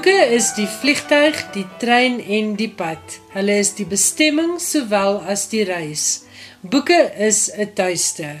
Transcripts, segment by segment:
Boeke is die vliegtyg, die trein en die pad. Hulle is die bestemming sowel as die reis. Boeke is 'n tuiste.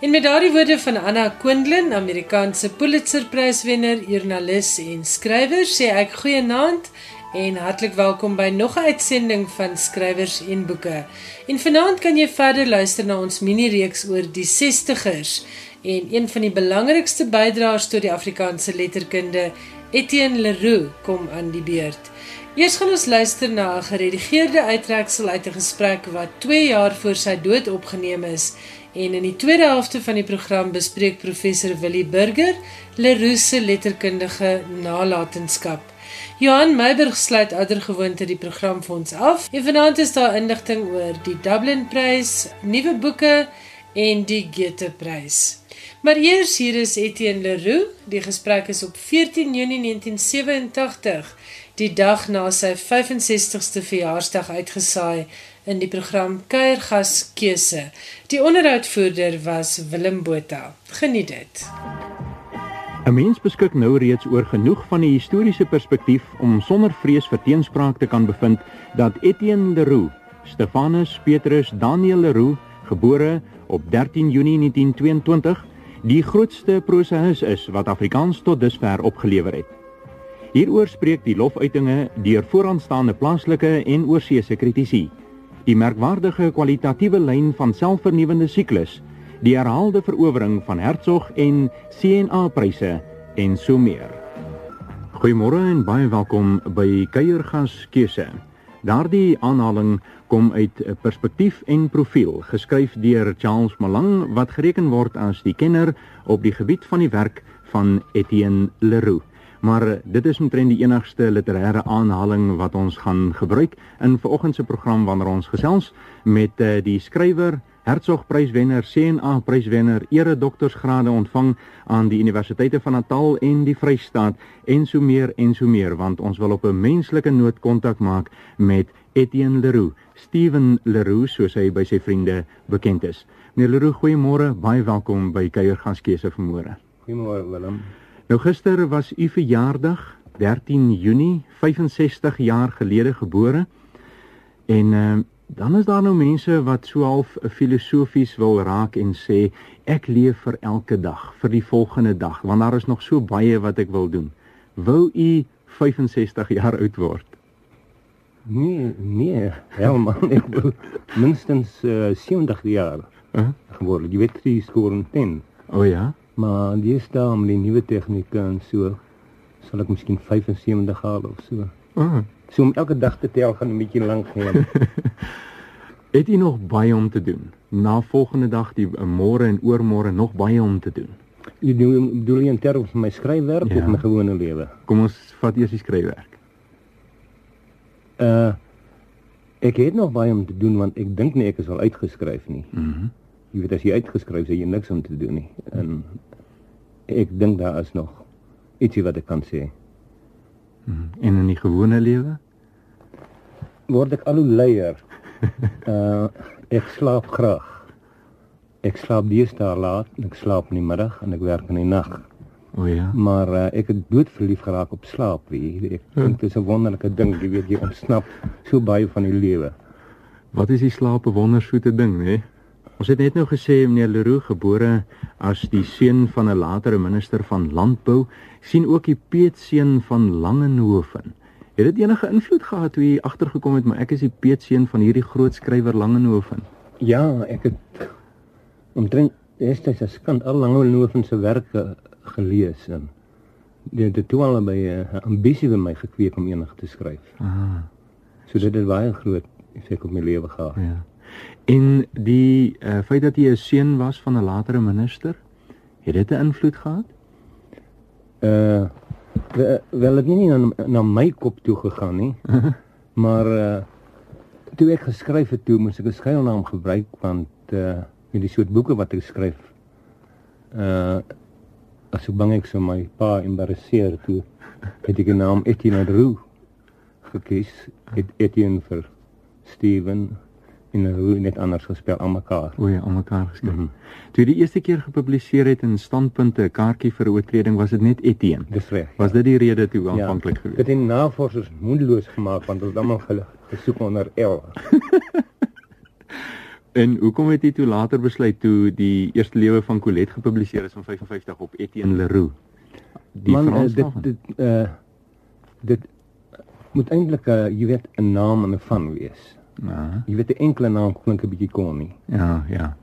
En met daardie woorde van Anna Quindlin, Amerikaanse Pulitzerpryswenner, joernalis en skrywer, sê ek goeienaand en hartlik welkom by nog 'n uitsending van Skrywers en Boeke. En vanaand kan jy verder luister na ons mini-reeks oor die 60ers en een van die belangrikste bydraers tot die Afrikaanse letterkunde Etienne Leroux kom aan die beurt. Eers gaan ons luister na 'n geredigeerde uittreksel uit 'n gesprek wat 2 jaar voor sy dood opgeneem is en in die tweede helfte van die program bespreek professor Willie Burger Leroux se letterkundige nalatenskap. Johan Meiberg sluit oudergewoonte die program vir ons af. En vanaand is daar inligting oor die Dublin Prys, nuwe boeke en die Goethe Prys. Maar eers hier is Etienne Leroux. Die gesprek is op 14 Junie 1987, die dag na sy 65ste verjaarsdag uitgesaai in die program Kuiergas Keuse. Die onderhoudvoerder was Willem Botha. Geniet dit. 'n Mens beskik nou reeds oor genoeg van die historiese perspektief om sonder vrees vir teenspraak te kan bevind dat Etienne Leroux, Stefanus Petrus Daniel Leroux, gebore op 13 Junie 1922 die grootste prosaïs is wat Afrikaans tot dusver opgelewer het. Hieroor spreek die lofuitinge deur vooraanstaande plaaslike en oorseese kritici. Die merkwaardige kwalitatiewe lyn van selfvernuwende siklus, die herhaalde verowering van Hertzog en CNA-pryse en so meer. Goeiemôre en baie welkom by Kuiergas Keuse. Daardie aanhaling kom uit 'n perspektief en profiel geskryf deur Charles Malang wat gereken word as die kenner op die gebied van die werk van Etienne Leroux. Maar dit is omtrent die enigste literêre aanhaling wat ons gaan gebruik in vanoggend se program wanneer ons gesels met uh, die skrywer Hertzog Pryswenner, CNA Pryswenner, ere doktorsgrade ontvang aan die Universiteite van Natal en die Vrystaat en so meer en so meer want ons wil op 'n menslike noot kontak maak met Etienne Leroux, Steven Leroux soos hy by sy vriende bekend is. Meneer Leroux, goeiemôre, baie welkom by Kuiergaskeuse vanmôre. Goeiemôre Willem. Nou gister was u verjaardag, 13 Junie, 65 jaar gelede gebore. En uh, dan is daar nou mense wat so half filosofies wil raak en sê ek leef vir elke dag, vir die volgende dag, want daar is nog so baie wat ek wil doen. Wou u 65 jaar oud word? Nee, nee, helemaal ek wil minstens uh, 70 jaar Huh? geworden. Je weet, die scoren 10. O oh, ja. Maar die is daar met die nieuwe technieken en zo. Zal ik misschien 75 halen of zo. Oh. Zo om elke dag te tellen gaan een beetje lang gaan. Het u nog baie om te doen? Na volgende dag, die uh, môre en oormôre nog baie om te doen. Je bedoel, bedoel je in termen van mijn schrijfwerk Ja. of mijn gewone leven? Kom ons vat eers die skryfwerk. Uh, ik heb nog baie om te doen, want ik denk niet ik is al uitgeschreven. Nie. Mhm. Je weet, als je uitgeschreven is, heb je niks om te doen. Nie. En ik denk daar is nog ietsie wat ik kan zeggen. Mhm. En in die gewone lewe? word ek al hoe luier. Uh ek slaap graag. Ek slaap deesdae laat, ek slaap in die middag en ek werk in die nag. O ja. Maar uh, ek het doodverlief geraak op slaap, weet jy. Ek dink dit is 'n wonderlike ding, jy weet jy ontsnap so baie van die lewe. Wat is die slaap 'n wondersoete ding, hè? Ons het net nou gesê meneer Leroux gebore as die seun van 'n latere minister van landbou, sien ook die peetseun van Langenhoven. Het dit enige invloed gehad toe jy agtergekom het maar ek is die peetseun van hierdie groot skrywer Langenhoven? Ja, ek het omtrent destyds as kind al Langehoven se werke gelees en dit het toe al by 'n uh, ambisie in my gekweek om enig te skryf. Ah, So dit het baie groot effek op my lewe gehad. ja. En die uh, feit dat jy 'n seun was van 'n latere minister, het dit 'n invloed gehad? Uh wel, het nie na, na my kop toe gegaan nie. maar uh toe ek geskryf het toe moes ek 'n skuilnaam gebruik want uh met die soort boeke wat ek skryf uh as ek bang ek sou my pa embarrasseer toe het ek die naam Etienne Roux gekies. Het Etienne vir Steven en hoe net anders gespel aan mekaar. O ja, aan mekaar geskryf. Mm. -hmm. Toe die eerste keer gepubliseer het in standpunte 'n kaartjie vir oortreding, was dit net Etienne. Dis reg. Was dit die rede toe aanvanklik Dit gewees? het die navorsers moedeloos gemaak want hulle het almal gesoek onder L. En hoekom het jy toe later besluit toe die eerste lewe van Colette gepubliseer is in 55 op Etienne Leroux? Die Man, eh, Frans dit daarvan? dit uh dit moet eintlik uh, jy weet 'n naam en 'n van wees. Ja, Jy weet 'n enkele naam klink 'n bietjie kon nie. ja, ja.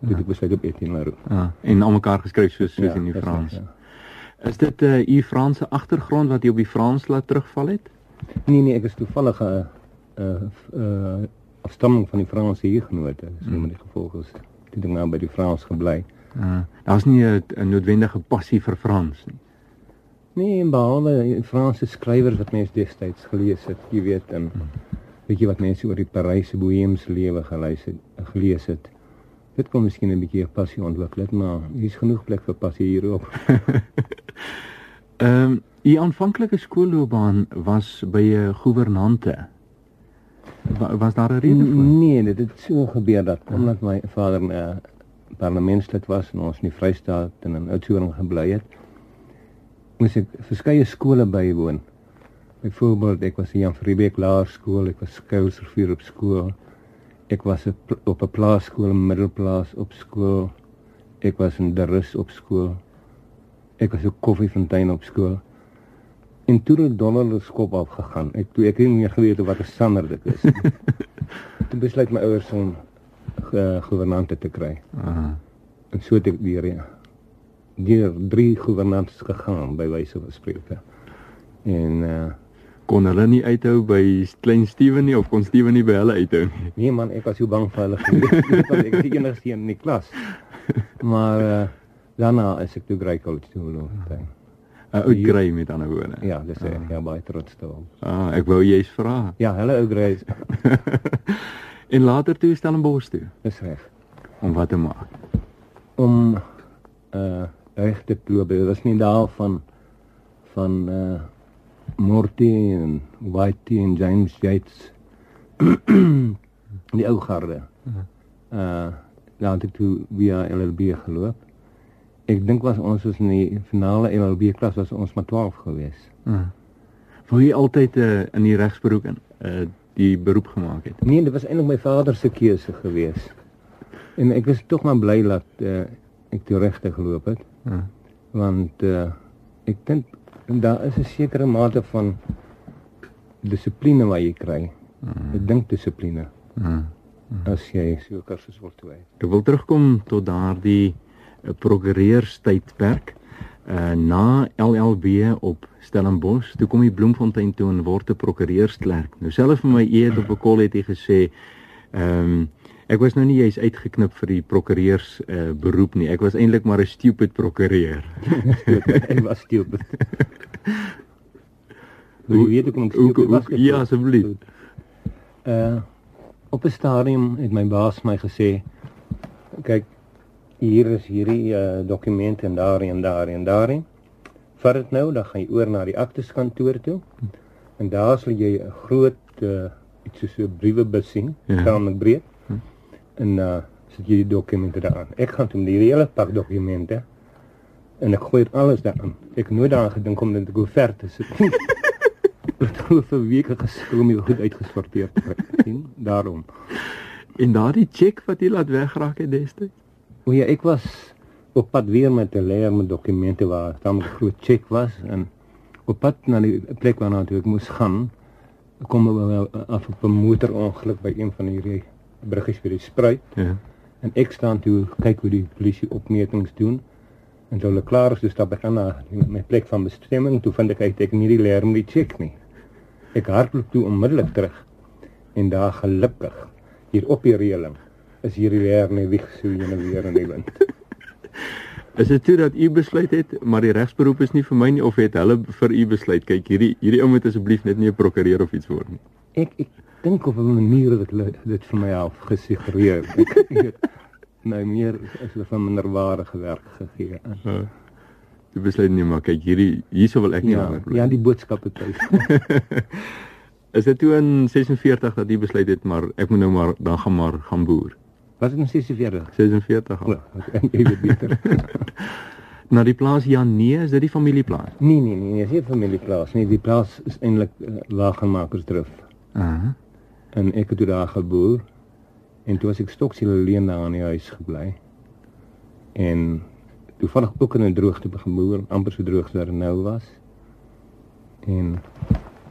Dit ek besluit op Etienne Leroux. ja. En aan mekaar geskryf soos soos Ja, in die Frans. reg, ja. Is dit 'n uh, u Franse agtergrond wat jy op die Frans laat terugval het? Nee nee, ek is toevallig 'n uh, uh, afstamming van die Franse huguenote. So Mm. met die gevolg is toe ek nou by die Frans gebly. Uh, Daar's nie 'n noodwendige passie vir Frans nie. Nee, en behalwe Franse skrywers wat mense destyds gelees het, jy weet, en weet jy wat mense oor die Paryse boheemse lewe gelees het, gelees het. Dit kon miskien 'n bietjie passie ontwikkel het, maar hier's genoeg plek vir passie hierop. Ehm um, u aanvanklike skoolloopbaan was by 'n gouvernante. Wa, was daar 'n rede vir? Nee, dit het so gebeur dat omdat my vader 'n uh, parlementslid was en ons in die Vrystaat en in Oudtshoorn gebly het, moes ek verskeie skole bywoon. Byvoorbeeld, ek was in Jan Verbeek Laerskool, ek was Skousersvuur op skool. Ek was op 'n plaaskool Middelplaas op skool. Ek was in Darus op skool. Ek was op Koffiefontein op skool. En toe het Donald se kop afgegaan. Ek toe ek nie meer geweet het wat 'n sander dit is. toe besluit my ouers om uh, gouvernante te kry. Ah, En so het ek ja, deur drie gouvernantes gegaan by wyse van spreuke. En uh kon hulle nie uithou by klein Steven nie of kon Steven nie by hulle uithou nie. nee man, ek was so bang vir hulle gewees ek was die enigste een in die klas. Maar uh daarna is ek toe Grey College toe geloop. 'n Ou kry met ander woorde. Ja, dis ek ja baie trots daarop. Ah, ek wou jy's vra. Ja, hulle ou Grey en later toe Stellenbosch toe is reg. om wat te maak. om uh regte probe. Dit was nie daar van van uh Morty en Whitey en James Yates die ou garde. Uh daar het ek toe via LLB geloop. Ek dink was ons was in die finale LLB klas was ons maar 12 gewees. Ah. Wou jy altyd uh, in die regsberoep in uh, die beroep gemaak het? Nee, dit was eintlik my vader se keuse gewees. En ek is tog maar bly dat uh, ek toe regte geloop het. Ah. want uh, ek dink daar is 'n sekere mate van dissipline wat jy kry. Mm. Ek dink dissipline Ah. as jy so kursus wil toe. Ek wil terugkom tot daardie prokureurstydperk. Uh na LLB op Stellenbosch, toe kom jy Bloemfontein toe en word 'n prokureursklerk. Nou selfs vir my eet op 'n kol het hy gesê, ehm um, ek was nou nie jy's uitgeknip vir die prokureurs uh, beroep nie. Ek was eintlik maar 'n stupid prokureur. ek was stupid. Hoe weet ek hoe Hoe- stupid was? ja, asseblief. Uh op 'n stadium het my baas my gesê, kyk hier is hierdie uh, dokumente en daar en daar en daar. Vat dit nou, dan gaan jy oor na die akteskantoor toe. En daar sal jy 'n groot uh, iets soos 'n briewebus sien, Ja. tamelik breed. En uh sit jy die dokumente daaraan. Ek gaan toe met die hele pak dokumente en ek gooi alles daarin. Ek nooit daaraan gedink om dit koevert te sit. Dit het vir weke geskil om dit goed uitgesorteer te kry. sien? Daarom. En daardie check wat jy laat wegraak het destyds. O ja, ek was op pad weer met 'n leer met dokumente waar daar 'n groot check was en op pad na die plek waarna toe ek moes gaan, kom ek af op 'n motorongeluk by een van hierdie bruggies vir die spruit Ja. en ek staan toe kyk hoe die polisie opmetings doen. En toe hulle klaar is, toe stap ek aan na my plek van bestemming, toe vind ek uit ek het nie die leer met die check nie. Ek hardloop toe onmiddellik terug. En daar gelukkig hier op die reëling is hierdie leer net wieg so heen en weer in die wind. Is dit toe dat u besluit het maar die regsberoep is nie vir my nie of het hulle vir u besluit kyk hierdie hierdie ou moet asseblief net nie 'n prokureur of iets word nie. Ek ek dink op 'n manier dat hulle dit vir my af gesuggereer. Ek weet nou meer is hulle van minderwaardige werk gegee. Uh, jy besluit nie maar kyk hierdie hierso wil ek nie Ja, langer bly. ja, die boodskappe tuis. Is dit toe in 46 dat jy besluit het maar ek moet nou maar dan gaan maar gaan boer. Was dit in 46? 46 al. O, ek weet beter. Na die plaas Janee, is dit die familieplaas? nee, nee, nee, nee, dis nie familieplaas nie. Die plaas is eintlik uh, Laagmakersdrif. Aha. En ek het daar geboer. En toe was ek stoksiel alleen daar in die huis gebly. En toevallig ook in 'n droogte boer, amper so droog as daar nou was. En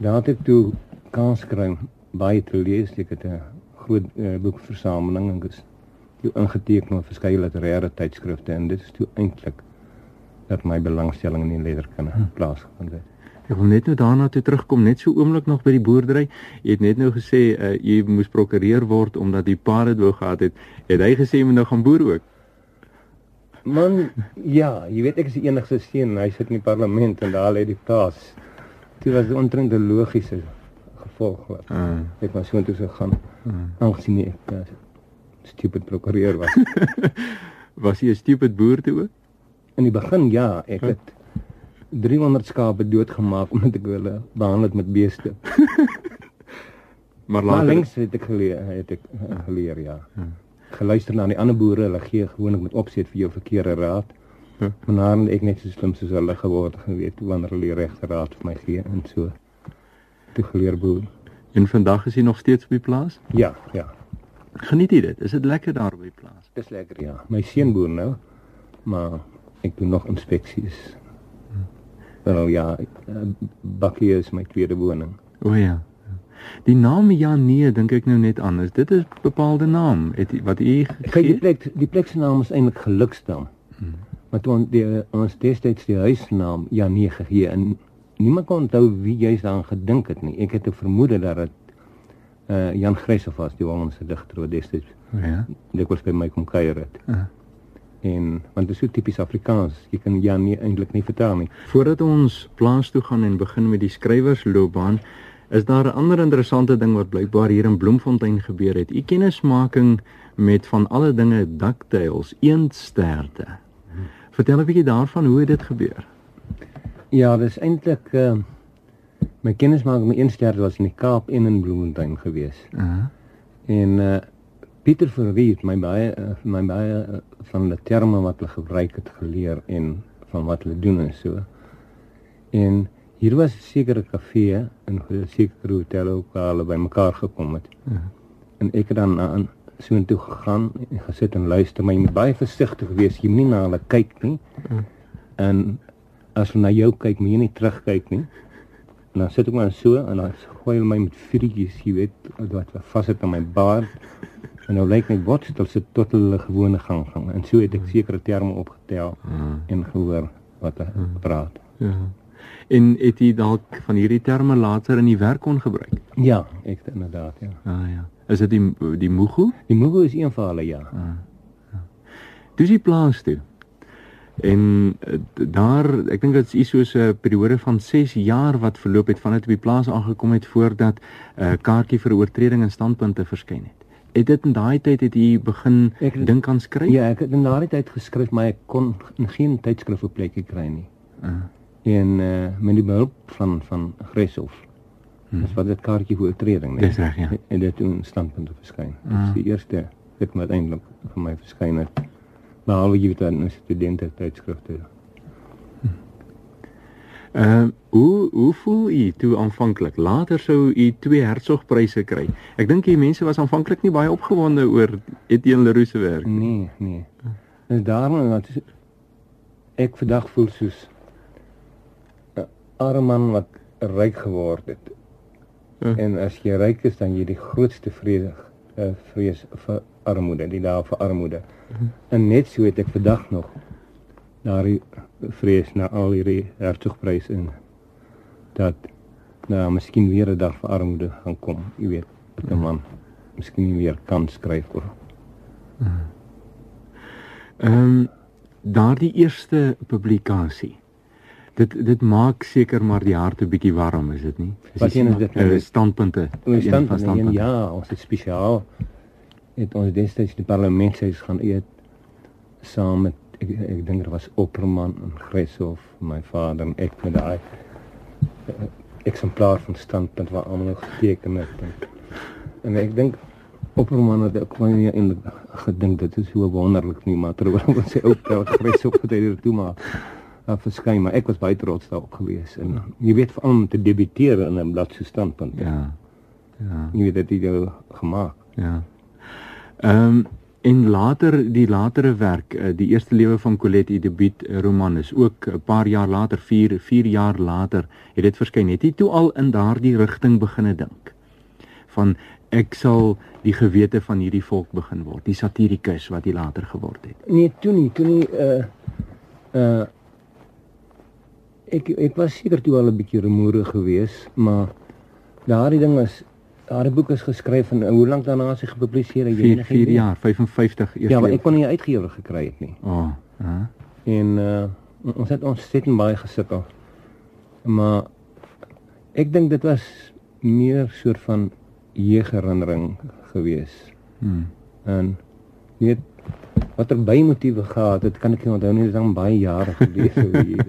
daar het ek toe kans om baie te lees. Ek het 'n groot uh, boekversameling en ek toe ingeteken op verskeie literêre tydskrifte en dit is toe eintlik dat my belangstelling in die letterkunde plaasgevind het. Ek wil net nou daarna toe terugkom, net so oomblik nog by die boerdery. Jy het net nou gesê uh, jy moes prokureur word omdat die pa dit wou gehad het. Het hy gesê jy moet nou gaan boer ook? Man, ja, jy weet ek is die enigste seun, hy sit in die parlement en daar lê die plaas. Dit was 'n ontrente logiese gevolg wat Uh, ek maar so intoe sou gaan. uh. Aangesien ek uh, stupid prokureur was. Was jy 'n stupid boer toe ook? In die begin ja, ek het 300 skape doodgemaak omdat ek hulle behandel het met beeste. Maar Maar later links het ek geleer, het ek uh, geleer ja. Geluister na die ander boere, hulle gee gewoonlik met opset vir jou verkeerde raad. Maar nou het ek net so slim soos hulle geword geweet wanneer hulle die regte raad vir my gee en so. Toe geleer boer. en vandag is jy nog steeds op die plaas? Ja, ja. Geniet jy dit? Is dit lekker daar by plaas? Dis lekker ja. My seun boer nou, maar ek doen nog inspeksies. Wel ja, eh, Bakkie is my tweede woning. O ja. Die naam Janee dink ek nou net aan. Is dit 'n bepaalde naam? Het wat jy Kyk, die plek, die plek se naam is eintlik Geluksdam. Hmm. Maar toe ons die ons destyds die huisnaam Janie gegee en niemand kon onthou wie jy daaraan gedink het nie. Ek het 'n vermoede dat dit uh Jan Greshoff was, die Hollandse digter wat destyds O ja. dikwels by my kom kuier het. Uh. En want dit is so tipies Afrikaans. Jy kan Janie eintlik nie vertaal nie. Voordat ons plaas toe gaan en begin met die skrywersloopbaan, is daar 'n ander interessante ding wat blykbaar hier in Bloemfontein gebeur het. U kennismaking met van alle dinge ducktails, eendsterte. Vertel 'n bietjie daarvan hoe het dit gebeur? Ja, dis eintlik uh my kennismaking met eenster was in die Kaap en in Bloemfontein gewees. Uh. En uh Pieter Verriet my baie uh, my baie uh, van die terme wat hulle gebruik het geleer en van wat hulle doen en so. En hier was 'n sekere kafee en 'n sekere hotel ook waar hulle bymekaar gekom het. Ja. En ek het dan aan so intoe gegaan en gesit en luister, maar jy moet baie versigtig wees. Jy moenie na hulle kyk nie. Ja. En as hulle na jou kyk, moet jy nie terugkyk nie. En dan sit ek maar so en dan gooi hulle my met vuurtjies, jy weet, wat vas het aan my baard. En nou lyk my borstel sit tot hulle gewone gang gang. En so het ek sekere terme opgetel Uh. en gehoor wat hulle praat. Ja. En het jy dalk van hierdie terme later in die werk kon gebruik? Ja, ek inderdaad, ja. Ah ja. Is dit die die Mugu? Die Mugu is een van hulle, ja. Dis die plaas toe. En eh, daar, ek dink dit is iets soos 'n periode van 6 jaar wat verloop het vandat jy by die plaas aangekom het voordat 'n uh, kaartjie vir 'n oortreding in standpunte verskyn het. Het dit in daai tyd het jy begin het- dink aan skryf? Ja, ek het in daardie tyd geskryf, maar ek kon in geen tydskrif 'n plekkie kry nie. Uh, En uh met die behulp van van Greshoff. Hmm. Dis wat dit kaartjie vir oortreding, Dis reg, ja. En dit in standpunte verskyn. Dit Ah. is die eerste dit wat eintlik vir my verskyn het. Behalwe jy weet dan studente tydskrifte. uh hoe hoe voel u toe aanvanklik? Later sou u twee Hertzogpryse kry. Ek dink die mense was aanvanklik nie baie opgewonde oor Etienne Leroux se werk. Nee, nee. En daarom wat ek vandag voel soos 'n arme man wat ryk geword het. Ja. En as jy ryk is dan jy die grootste vrede uh, vrees vir armoede, die dae vir armoede. En net so het ek vandag nog daardie vrees na al hierdie hertogpryse en dat nou miskien weer 'n dag vir armoede gaan kom, jy weet, dat 'n man miskien weer kan skryf oor Ehm um, daardie eerste publikasie. Dit dit maak seker maar die hart 'n bietjie warm, is dit nie? Dis Wat een is dit nou? eh, standpunte. Ons een stand van van een ja, ons het spesiaal het ons destyds die parlementshuis gaan eet saam met ek, ek dink dit was Opperman en Greshoff, my vader en ek met daai eh, eksemplaar van standpunt waar almal geteken het. En, en ek dink Opperman het ek van nie eintlik gedink dit is so wonderlik nie, maar terwyl ons sy ou pelgrim op gedoen toe maar uh, verskyn, maar ek was baie trots daarop geweest en jy weet veral om te debuteer in 'n blad so standpunt. Ja. Ja. Jy weet dit jy gemaak. Ja. Ehm um, en later die latere werk, eh, die eerste lewe van Colette, die debuut roman is ook 'n paar jaar later, 4 4 jaar later, het dit verskyn. Het jy toe al in daardie rigting begine dink? Van ek sal die gewete van hierdie volk begin word, die satirikus wat hy later geword het. Nee, toe nie, toe nie uh uh ek ek was seker toe al 'n bietjie remoerig geweest, maar daardie ding is daardie boek is geskryf en hoe lank daarna is hy gepubliseer? 4 4 jaar, 55 eers. Ja, maar ek kon nie uitgewer gekry het nie. O. Oh, uh. En uh ons het ons sit en baie gesukkel. Maar ek dink dit was meer soort van jeugherinnering geweest. Hmm. En weet watter bymotiewe gehad het, kan ek nie onthou nie, dit is al baie jare gelede.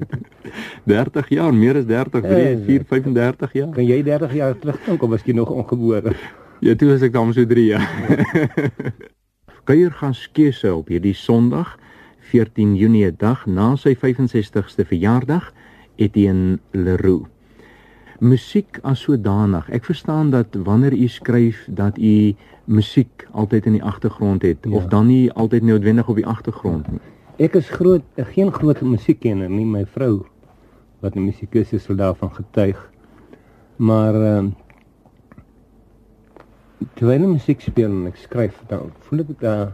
30 jaar, meer as 30, 3, 4, 35 jaar. Kan jy 30 jaar terugdink of was jy nog ongebore? Ja, toe was ek dan so 3 jaar. Kuier gaan skese op hierdie Sondag, 14 Junie dag na sy 65ste verjaardag, Etienne Leroux. Musiek as sodanig. Ek verstaan dat wanneer u skryf dat u musiek altyd in die agtergrond het ja. of dan nie altyd noodwendig op die agtergrond nie. Ek is groot geen groot musiekkenner nie, my vrou wat 'n musikus is sal daarvan getuig. Maar ehm uh, terwyl ek musiek speel en ek skryf, dan voel ek dat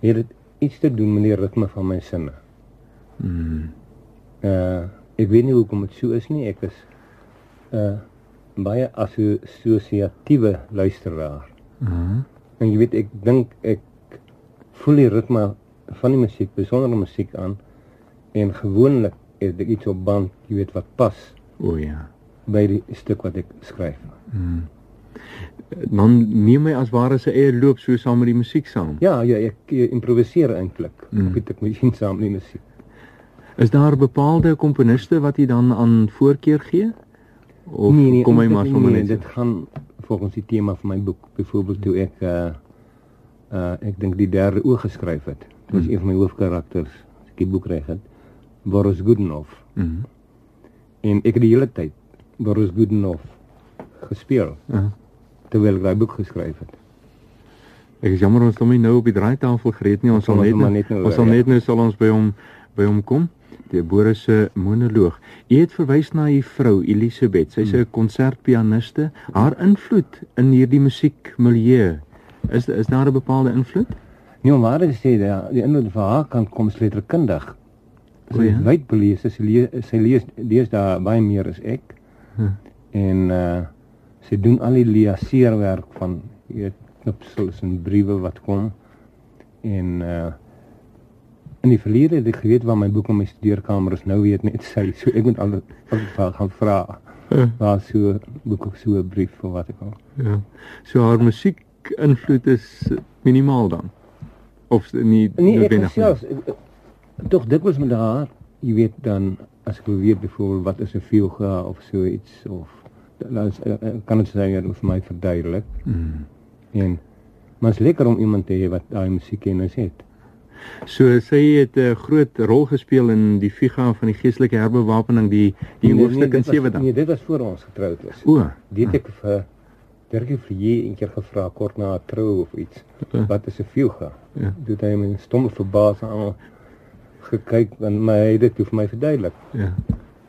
het dit iets te doen met die ritme van my sinne. Mm. Uh ek weet nie hoekom dit so is nie. Ek is 'n baie assosiatiewe luisteraar. Mhm. Uh en jy weet ek dink ek voel die ritme van die musiek, besondere musiek aan en gewoonlik het ek iets op band, jy weet wat pas. O ja. by die stuk wat ek skryf. Mm. Dan neem my as ware se eie loop so saam met die musiek saam. Ja, ja, ek, ek improviseer eintlik. Mm. Ek het ek masjien saam met die musiek. Is daar bepaalde komponiste wat jy dan aan voorkeur gee? Of nee, nee, kom hy maar sommer nee, net? dit gaan volgens die tema van my boek. Byvoorbeeld toe ek uh uh ek dink die derde oog geskryf het. Dit was Mm. een van my hoofkarakters, as ek die boek reg het, Boris Godunov. Mhm. En ek het die hele tyd Boris Godunov gespeel Uh, terwyl ek daai boek geskryf het. ek is jammer ons hom nie nou op die draaitafel gereed nie. Ons sal net nou, net nou ons sal ja. net nou sal ons by hom by hom kom. Die Boris se monoloog. U het verwys na u vrou Elisabeth. Sy's Hmm. 'n konsertpianiste. Haar invloed in hierdie musiekmilieu is is daar 'n bepaalde invloed? Nee, maar dit sê dat die invloed van haar kant kom letterkundig. Sy O, ja? is wyd belees, sy lees sy lees lees daar baie meer as ek. Hm. En uh sy doen al die liaseerwerk van jy weet knipsels en briewe wat kom. En uh in die verlede het ek geweet waar my boek in my studeerkamer is, nou weet net sy. So ek moet vir haar gaan vra. Ja. Waar so boek of so 'n brief of wat ek al. Ja. So haar musiek invloed is minimaal dan. Of nie Nee, noodwendig nie? selfs tog dikwels met haar, jy weet dan as ek weet byvoorbeeld wat is 'n fuga of so iets of dan is- eh, eh, kan dit sê vir my verduidelik. Mm. En maar is lekker om iemand te hê wat daai musiekkennis het. So sy het 'n groot rol gespeel in die Viga van die geestelike herbewapening die die Nee, hoofstuk in dit was- 7 dan. Nee, dit was voor ons getroud was. O. Dit ek vir Dirkie Vliee een keer gevra kort na haar trou of iets. Ja. Wat is 'n fuga? Ja. Toe het hy met stomme verbaas aan gekyk en my het dit vir my verduidelik. Ja.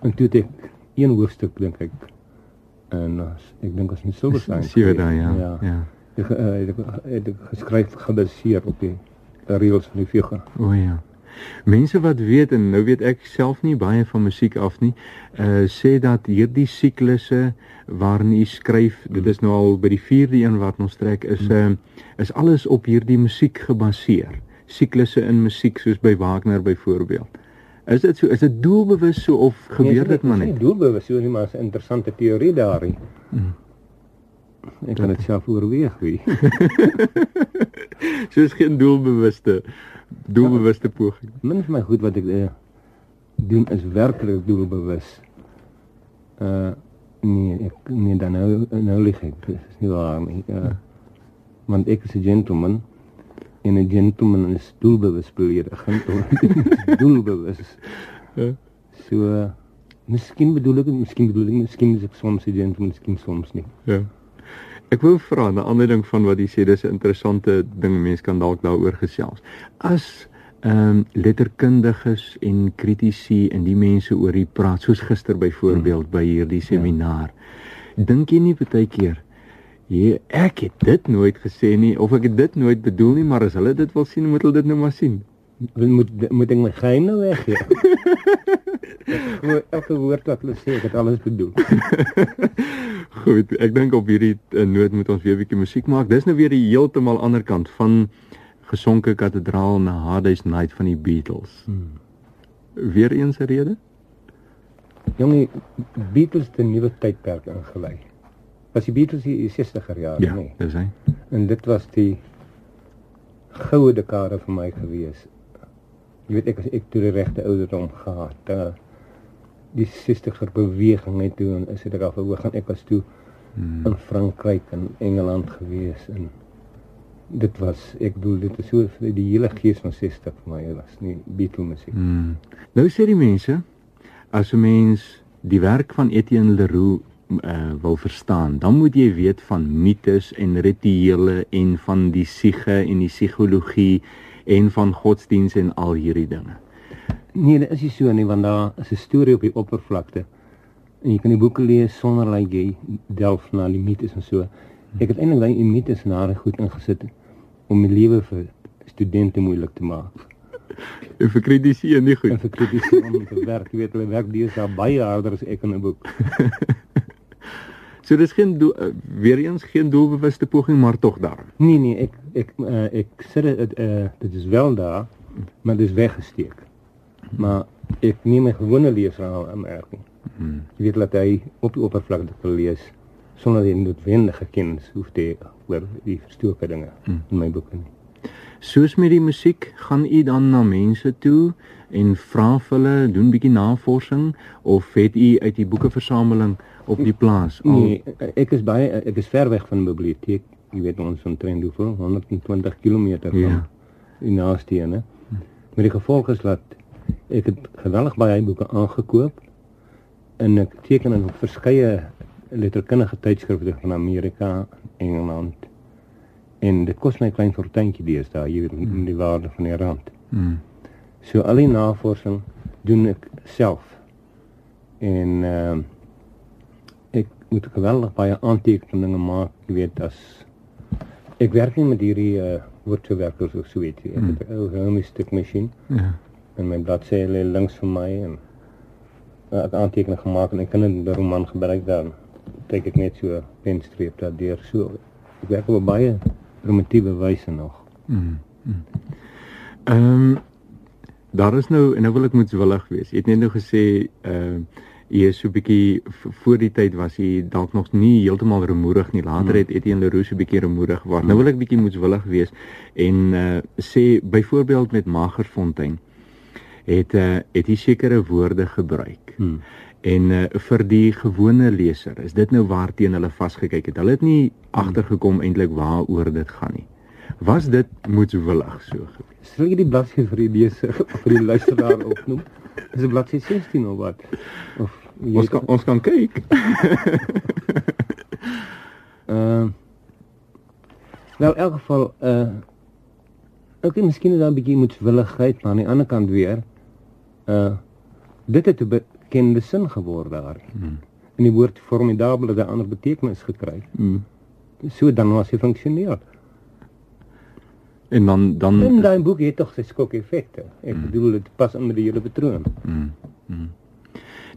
En toe het ek een hoofstuk dink ek en ek dink as in Silverstein. Sewe dae ja. Ja. Ja. Ek uh, ek- het ek geskryf gebaseer op die reëls van die fuga. O ja. Mense wat weet en nou weet ek self nie baie van musiek af nie, uh sê dat hierdie siklusse waarin u skryf, dit is nou al by die 4de een wat ons trek is uh is alles op hierdie musiek gebaseer. Siklusse in musiek soos by Wagner byvoorbeeld. Is dit so? Is dit doelbewus so of gebeur dit maar Nee, net? doelbewus so nie, maar 'n interessante teorie daarin. Mm. Ek kan dit self oorweeg wie. Soos geen doelbewuste doelbewuste poging. Min van my goed wat ek uh, doen is werklik doelbewus. Uh Nee, ek nee dan nou nou lieg ek. Dit is nie waar nie. Uh, want ek is 'n gentleman en 'n gentleman is doelbewus beledigend. doelbewus. Ja. So uh, miskien bedoel ek miskien bedoel ek miskien is ek soms 'n gentleman, miskien soms nie. Ja. Ek wou vra 'n ander ding van wat jy sê, dis 'n interessante ding mense kan dalk daaroor gesels. As ehm um, letterkundiges en kritici en die mense oor hier praat, soos gister byvoorbeeld hmm. by hierdie seminaar. Ja. Dink jy nie baie keer Ja, ek het dit nooit gesê nie of ek het dit nooit bedoel nie, maar as hulle dit wil sien, moet hulle dit nou maar sien. Moet moet ek my geheim nou weg gee? elke woord wat hulle sê, ek het alles bedoel. Goed, ek dink op hierdie uh, noot moet ons weer 'n bietjie musiek maak. Dis nou weer die heeltemal ander kant van gesonke kathedraal na Hades Night van die Beatles. Hmm. Weer eens 'n rede? Jongie, Beatles 'n nuwe tydperk ingelei. Was die Beatles die 60er jare, ja, nee? Ja, dis hy. En dit was die goue dekade vir my gewees. Jy weet ek as ek toe die regte ouderdom gehad, uh, die 60er beweging net toe en is dit af hoe gaan ek was toe hmm. in Frankryk en Engeland gewees en dit was ek bedoel dit is so die hele gees van 60 vir my was nie Beatle musiek. Hmm. Nou sê die mense as 'n mens die werk van Etienne Leroux uh, wil verstaan, dan moet jy weet van mites en rituele en van die siege en die psigologie en van godsdiens en al hierdie dinge. Nee, dit is nie so nie want daar is 'n storie op die oppervlakte. En jy kan die boeke lees sonder dat jy delf na die mites en so. Ek het eintlik daai mites en harde goed ingesit om die lewe vir studente moeilik te maak. En vir kritici en nie goed. En vir kritici om te werk, weet hulle werk daar baie harder as ek in 'n boek. so dis geen doel, uh, weer eens geen doelbewuste poging maar tog daar. Nee nee, ek ek uh, ek sê dit uh, dit is wel daar, maar dit is weggesteek maar ek neem my gewone leesraal in merking. Hmm. Jy weet dat hy op die oppervlakte kan lees sonder die noodwendige kennis hoef te oor die verstoke dinge hmm. in my boeke nie. Soos met die musiek, gaan u dan na mense toe en vra vir hulle doen bietjie navorsing of het u uit die boekeversameling op die plaas? Al... Nee, ek is baie ek is ver weg van die biblioteek. Jy weet ons van Trend hoeveel 120 km van ja. die naaste een, hè. Maar die gevolg is dat Ek het geweldig baie boeke aangekoop en ek teken in verskeie letterkundige tydskrifte van Amerika, Engeland. En dit kos my 'n klein fortuintjie deesdae, jy weet, mm. die waarde van die rand. Mm. So al die navorsing doen ek self. En ehm uh, ek moet geweldig baie aantekeninge maak, jy weet, as ek werk nie met hierdie uh, woordwerkers of so iets. Ek mm. het 'n ou Hermes stuk masjien. Ja en my bladsy lê links vir my en uh, ek aantekening gemaak en ek kan 'n roman gebruik dan kyk ek net so penstreep daar deur so ek werk op baie primitiewe wyse nog mm. ehm mm. um, daar is nou en nou wil ek moetswillig wees jy het net nou gesê ehm uh, jy is so bietjie voor die tyd was jy dalk nog nie heeltemal remoerig nie. Later het Etienne Leroux so bietjie remoerig geword. Nou wil ek bietjie moetswillig wees en uh sê byvoorbeeld met Magersfontein het uh, het hy sekere woorde gebruik. Hmm. En uh, vir die gewone leser, is dit nou waarteen hulle vasgekyk het. Hulle het nie hmm. agtergekom eintlik waaroor dit gaan nie. Was dit moetswillig so gewees? Sal jy die bladsy vir die leser vir die luisteraar opnoem? Is dit bladsy 16 of wat? Of ons kan ons kan kyk. Ehm uh, Nou in elk geval uh Ook okay, miskien is daar 'n bietjie moetswilligheid, maar aan die ander kant weer uh dit het 'n bekende sin geword daar. Hmm. En die woord formidable het 'n ander betekenis gekry. Hmm. So dan was hy funksioneel. En dan dan in daai boek het tog sy skok effekte. Ek hmm. bedoel dit pas met die hele patroon. Hmm. Hmm.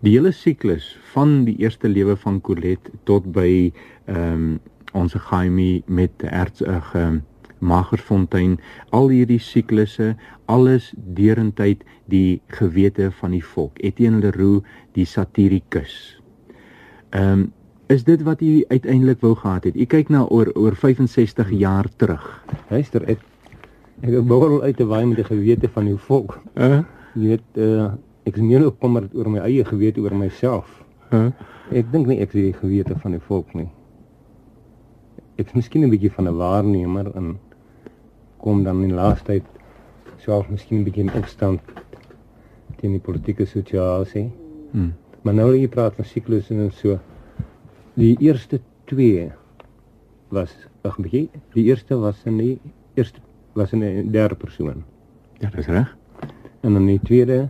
Die hele siklus van die eerste lewe van Colette tot by ehm um, ons Jaime met ertsige uh, Magersfontein, al hierdie siklusse, alles deurentyd die gewete van die volk. Etienne Leroux, die satirikus. Ehm um, is dit wat u uiteindelik wou gehad het? U kyk na oor oor 65 jaar terug. Luister, ek ek wou uit te waai met die gewete van die volk. Uh? Jy weet, uh, ek is meer opkommer oor my eie gewete oor myself. Huh? Ek dink nie ek is die gewete van die volk nie. Ek is miskien 'n bietjie van 'n waarnemer en kom dan in laaste tyd self miskien 'n bietjie in opstand teen die politieke situasie. Hmm. Maar nou jy praat van siklus en so. Die eerste twee was ag bietjie. Die eerste was in die eerste was in 'n derde persoon. Ja, dis reg. En dan die tweede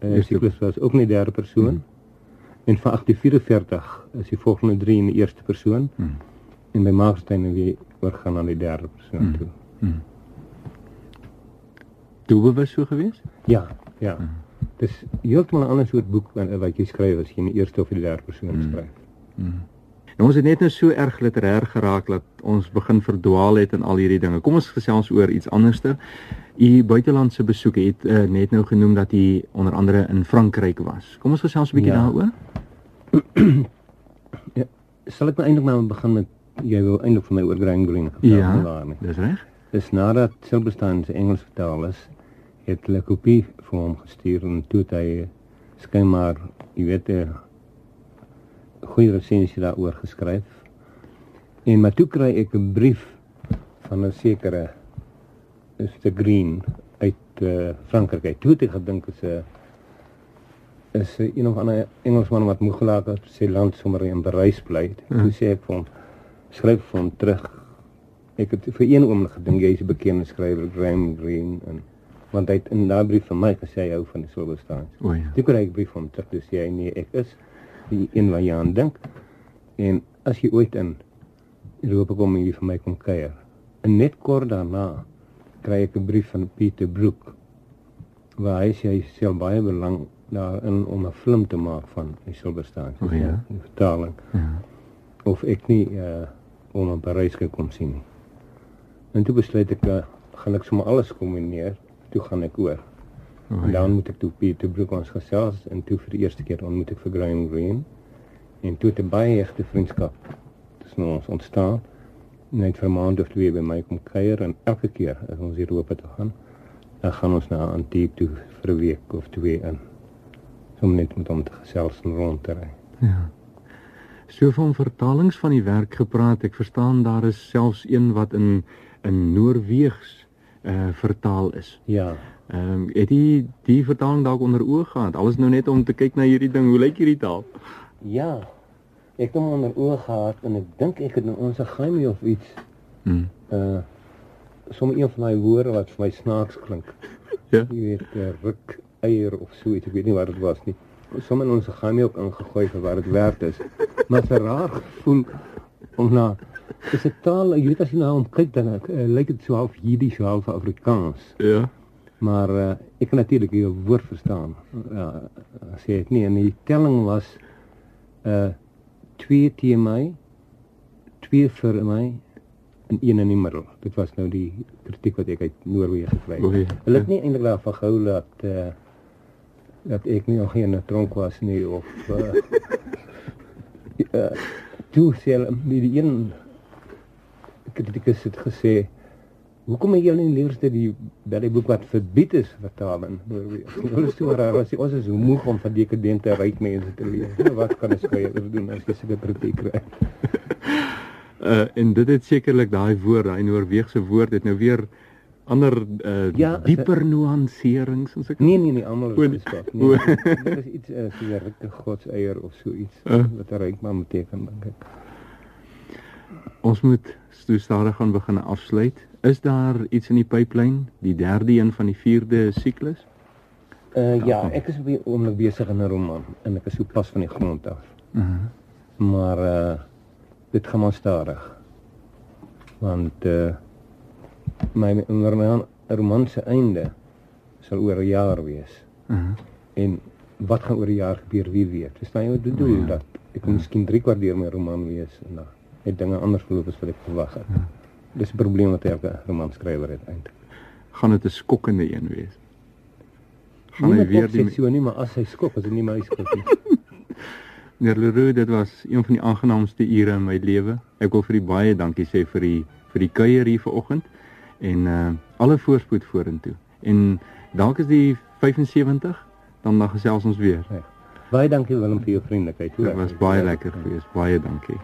uh, siklus was ook nie derde persoon. Hmm. En van 1844 is die volgende drie in die eerste persoon. Hmm. En by Markstein weer oorgaan na die derde persoon hmm. toe. Hmm doelbewus so gewees? Ja, ja. Mm. Dis heeltemal 'n ander soort boek wat jy skryf as jy in die eerste of die derde persoon mm. skryf. Mm. Nou ons het net nou so erg literêr geraak dat ons begin verdwaal het in al hierdie dinge. Kom ons gesels oor iets anderste. U buitelandse besoek het uh, net nou genoem dat u onder andere in Frankryk was. Kom ons gesels 'n bietjie ja. daaroor. ja, sal ek nou eintlik maar begin met jy wil eintlik vir my oor Green Green gepraat ja, daar nie. Dis reg. Dis nadat Silberstaan se Engels vertaal is, het hulle kopie vir hom gestuur en toe hy skynbaar, jy weet, 'n goeie resensie daaroor geskryf. En maar toe kry ek 'n brief van 'n sekere te Green uit uh, Frankryk. Toe het ek gedink is 'n is 'n een of ander Engelsman wat moeg gelaat het sy land sommer in Parys bly. Ja. Toe sê ek vir hom skryf vir hom terug. Ek het vir een oomblik gedink jy is 'n bekende skrywer Graham Greene en want hy het in daai brief vir my gesê hy hou van die Silverstones. O ja. Toe kry ek 'n brief van hom terug dis jy nee ek is die een wat jy aan dink. En as jy ooit in Europa kom en jy vir my kom kuier. En net kort daarna kry ek 'n brief van Pieter Broek waar hy sê hy stel baie belang daarin om 'n film te maak van die Silverstones. O ja. Die vertaling. Ja. Of ek nie uh om in Parys gekom sien nie. En toe besluit ek uh, gaan ek sommer alles kombineer toe gaan ek oor. Oh, en dan moet ek toe Pieter Broek ons gesels en toe vir die eerste keer ontmoet ek vir Graham Greene en toe het 'n baie egte vriendskap tussen ons ontstaan. Net vir 'n maand of twee by my kom kuier en elke keer as ons hier loop te gaan, dan gaan ons na Antiek toe vir 'n week of twee in. Om net met hom te gesels en rond te ry. Ja. So van vertalings van die werk gepraat, ek verstaan daar is selfs een wat in in Noorweegs uh vertaal is. Ja. Ehm um, het jy die vertaling dalk onder oë gehad? Alles nou net om te kyk na hierdie ding. Hoe lyk hierdie taal? Ja. Ek het hom onder oë gehad en ek dink ek het in ons geheimie of iets. Mm. Uh sommige een van daai woorde wat vir my snaaks klink. ja. Jy weet, uh, ruk eier of so iets. Ek weet nie wat dit was nie. Sommige ons geheimie ook ingegooi vir wat dit werd is. Maar 'n raar gevoel om na is 'n taal, jy weet as jy nou om kyk dan uh, lyk dit so half Jiddisch, so half Afrikaans. Ja. Maar uh, ek kan natuurlik die woord verstaan. Ja, as jy dit nie en die telling was uh 2 teen my, 2 vir my en 1 in die middel. Dit was nou die kritiek wat ek uit Noorwe gekry het. Hulle het nie eintlik daarvan gehou dat uh dat ek nie nog in 'n tronk was nie of uh, uh toe sê hulle die een kritikus het gesê hoekom het jy nie liewerste die baie boek wat verbied is vertaal in Noorwees? Hulle sê maar as jy ons is moeg om van dekadente ryk mense te lees. Nou, wat kan ons kry om doen as jy sulke kritiek kry? Uh en dit het sekerlik daai woord, daai Noorweegse woord het nou weer ander uh ja, dieper nuanserings en so. Nee nee nee, almal is geskep. Nee, dit is iets uh, so 'n ryke godseier of so iets uh. wat 'n ryk man beteken dink ek. Ons moet toe stadig gaan begin afsluit. Is daar iets in die pipeline, die derde een van die vierde siklus? Uh ja, ek is op die oomblik besig in 'n roman en ek is so pas van die grond af. Mhm. Uh maar uh dit gaan maar stadig. Want uh my roman, roman se einde sal oor 'n jaar wees. Mhm. Uh en wat gaan oor 'n jaar gebeur, wie weet. Jy wat ek bedoel? Uh dat ek uh miskien 3 kwart deur my roman wees en dan het dinge anders verloop as wat ek verwag het. Ja. Dis 'n probleem wat elke romanskrywer het eintlik. Gaan dit 'n skokkende een wees? Gaan hy weer die so nie, maar as hy skok, as hy nie my skok nie. Meneer Leroux, dit was een van die aangenaamste ure in my lewe. Ek wil vir u baie dankie sê vir die vir die kuier hier vanoggend en uh alle voorspoed vorentoe. En dalk is die 75 dan dan gesels ons weer. Ja. Baie dankie Willem vir jou vriendelikheid. Dit was baie lekker geweest. Baie dankie.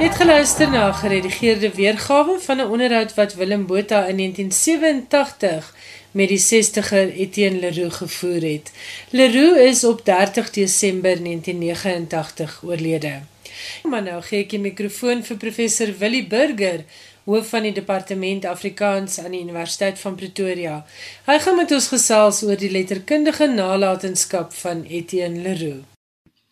Het geluister na 'n geredigeerde weergawe van 'n onderhoud wat Willem Botha in 1987 met die 60er Etienne Leroux gevoer het. Leroux is op 30 Desember 1989 oorlede. Maar nou gee ek die mikrofoon vir professor Willie Burger, hoof van die departement Afrikaans aan die Universiteit van Pretoria. Hy gaan met ons gesels oor die letterkundige nalatenskap van Etienne Leroux.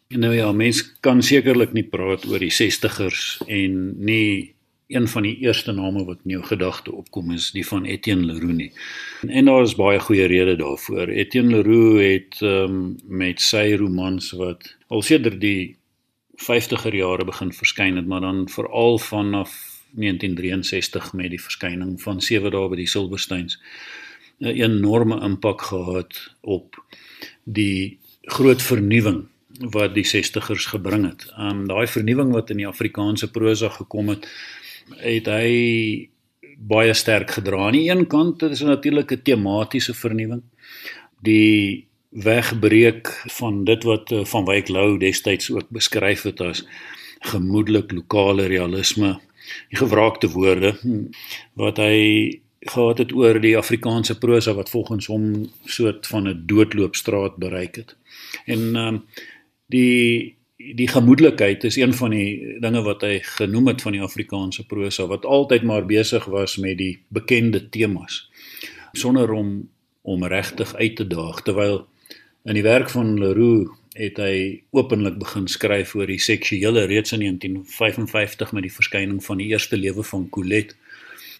Nou ja, mense kan sekerlik nie praat oor die 60ers en nie een van die eerste name wat in jou gedagte opkom is die van Etienne Leroux nie. En daar is baie goeie redes daarvoor. Etienne Leroux het um, met sy romans wat al sedert die 50er jare begin verskyn het, maar dan veral vanaf 1963 met die verskyning van Sewe dae by die Silversteins 'n enorme impak gehad op die groot vernuwing wat die 60ers gebring het. Um daai vernuwing wat in die Afrikaanse prosa gekom het, het hy baie sterk gedra. Aan die een kant is dit natuurlik 'n tematiese vernuwing. Die wegbreek van dit wat eh, van Wyk Lou destyds ook beskryf het as gemoedelik lokale realisme, die gewraakte woorde hm, wat hy gehad het oor die Afrikaanse prosa wat volgens hom soort van 'n doodloopstraat bereik het. En ehm um, die die gemoedelikheid is een van die dinge wat hy genoem het van die Afrikaanse prosa wat altyd maar besig was met die bekende temas sonder om om regtig uit te daag. Terwyl in die werk van Leroux het hy openlik begin skryf oor die seksuele reeds in 1955 met die verskyning van die eerste lewe van Colette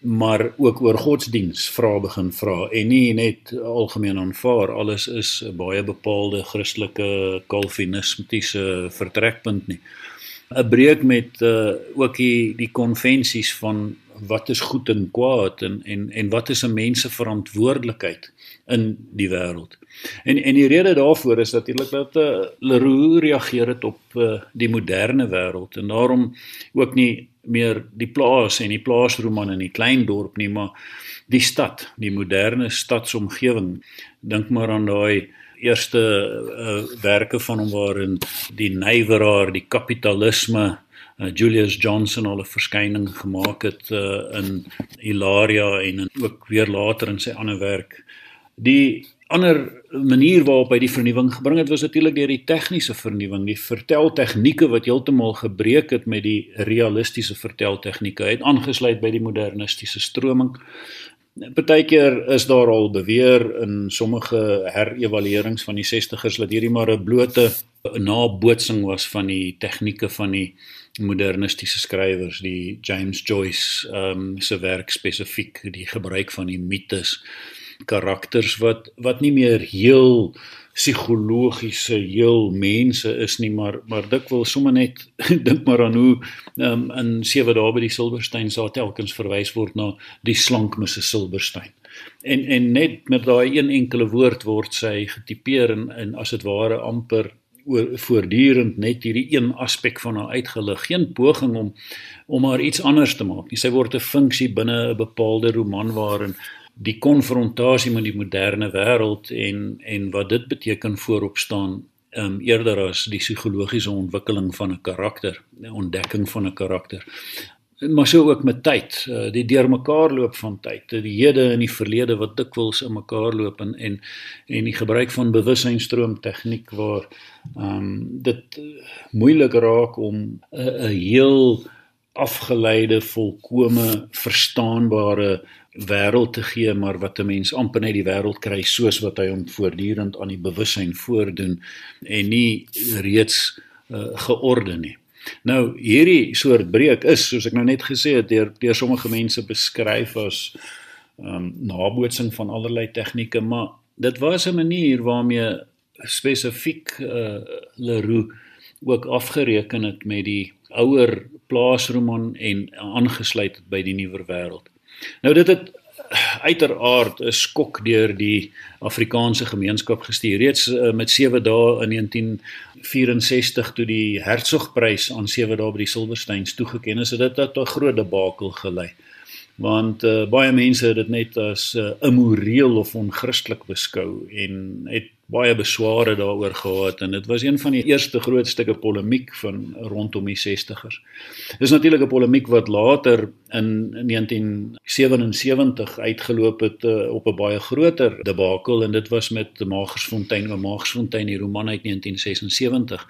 maar ook oor godsdiens vra begin vra en nie net algemeen aanvaar. Alles is 'n baie bepaalde Christelike kalvinistiese vertrekpunt nie. 'n breek met uh, ook die die konvensies van wat is goed en kwaad en en en wat is 'n mens se verantwoordelikheid in die wêreld. En en die rede daarvoor is natuurlik dat uh, Leroux reageer het op uh, die moderne wêreld en daarom ook nie meer die plaas en die plaasroman in die klein dorp nie, maar die stad, die moderne stadsomgewing. Dink maar aan daai eerste uh, werke van hom waarin die nywerhaar, die kapitalisme uh, Julius Johnson al 'n verskyning gemaak het uh, in Hilaria en in, ook weer later in sy ander werk. Die ander manier waarop hy die vernuwing gebring het was natuurlik deur die tegniese vernuwing, die verteltegnieke wat heeltemal gebreek het met die realistiese verteltegnieke. Hy het aangesluit by die modernistiese stroming. Partykeer is daar al beweer in sommige herëvaluerings van die 60's dat hierdie maar 'n blote nabootsing was van die tegnieke van die modernistiese skrywers, die James Joyce ehm um, se werk spesifiek, die gebruik van die mites karakters wat wat nie meer heel psigologiese heel mense is nie maar maar dikwels sommer net dink maar aan hoe um, in sewe dae by die Silverstein sal telkens verwys word na die slank Mrs Silverstein. En en net met daai een enkele woord word sy getipeer en, en as dit ware amper oor voortdurend net hierdie een aspek van haar uitgelig. Geen poging om om haar iets anders te maak nie. Sy word 'n funksie binne 'n bepaalde roman waarin die konfrontasie met die moderne wêreld en en wat dit beteken voorop staan um, eerder as die psigologiese ontwikkeling van 'n karakter, 'n ontdekking van 'n karakter. Maar so ook met tyd, uh, die deurmekaar loop van tyd, die hede en die verlede wat dikwels in mekaar loop en en en die gebruik van bewussynsstroom tegniek waar ehm um, dit moeilik raak om 'n heel afgeleide, volkome verstaanbare wêreld te gee maar wat 'n mens amper net die wêreld kry soos wat hy hom voortdurend aan die bewussyn voordoen en nie reeds uh, georde nie. Nou hierdie soort breek is soos ek nou net gesê het deur deur sommige mense beskryf as um, nabootsing van allerlei tegnieke maar dit was 'n manier waarmee spesifiek uh, Leroux ook afgereken het met die ouer plaasroman en aangesluit by die nuwer wêreld. Nou dit het uiteraard 'n skok deur die Afrikaanse gemeenskap gestuur. Reeds uh, met 7 dae in 1964 toe die Hertzogprys aan 7 dae by die Silversteins toegekend is, het dit tot 'n groot debakel gelei. Want uh, baie mense het dit net as uh, immoreel of onchristelik beskou en het baie besware daaroor gehad en dit was een van die eerste groot stukke polemiek van rondom die 60ers. Dis natuurlik 'n polemiek wat later in 1977 uitgeloop het uh, op 'n baie groter debakel en dit was met Magersfontein oor Magersfontein die roman uit 1976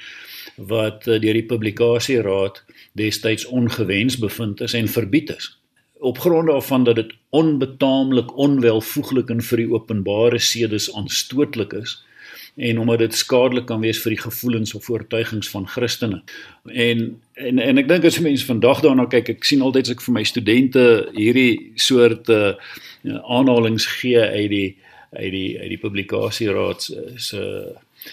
wat uh, deur die publikasieraad destyds ongewens bevind is en verbied is op grond daarvan dat dit onbetaamlik onwelvoeglik en vir die openbare sedes aanstootlik is en omdat dit skadelik kan wees vir die gevoelens of oortuigings van Christene. En en en ek dink as mense vandag daarna kyk, ek sien altyd as ek vir my studente hierdie soort uh aanhalings gee uit die uit die uit die publikasieraad se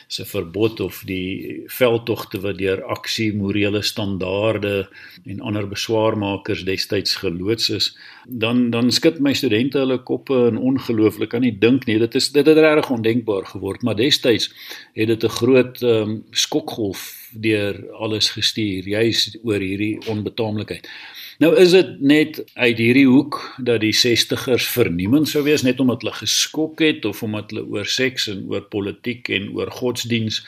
se verbod of die veldtogte wat deur aksie morele standaarde en ander beswaarmakers destyds geloods is dan dan skud my studente hulle koppe en ongelooflik. Kan nie dink nie dit is dit het regtig ondenkbaar geword maar destyds het dit 'n groot um, skokgolf deur alles gestuur juis oor hierdie onbetaamlikheid Nou is dit net uit hierdie hoek dat die 60ers verniemend sou wees net omdat hulle geskok het of omdat hulle oor seks en oor politiek en oor godsdiens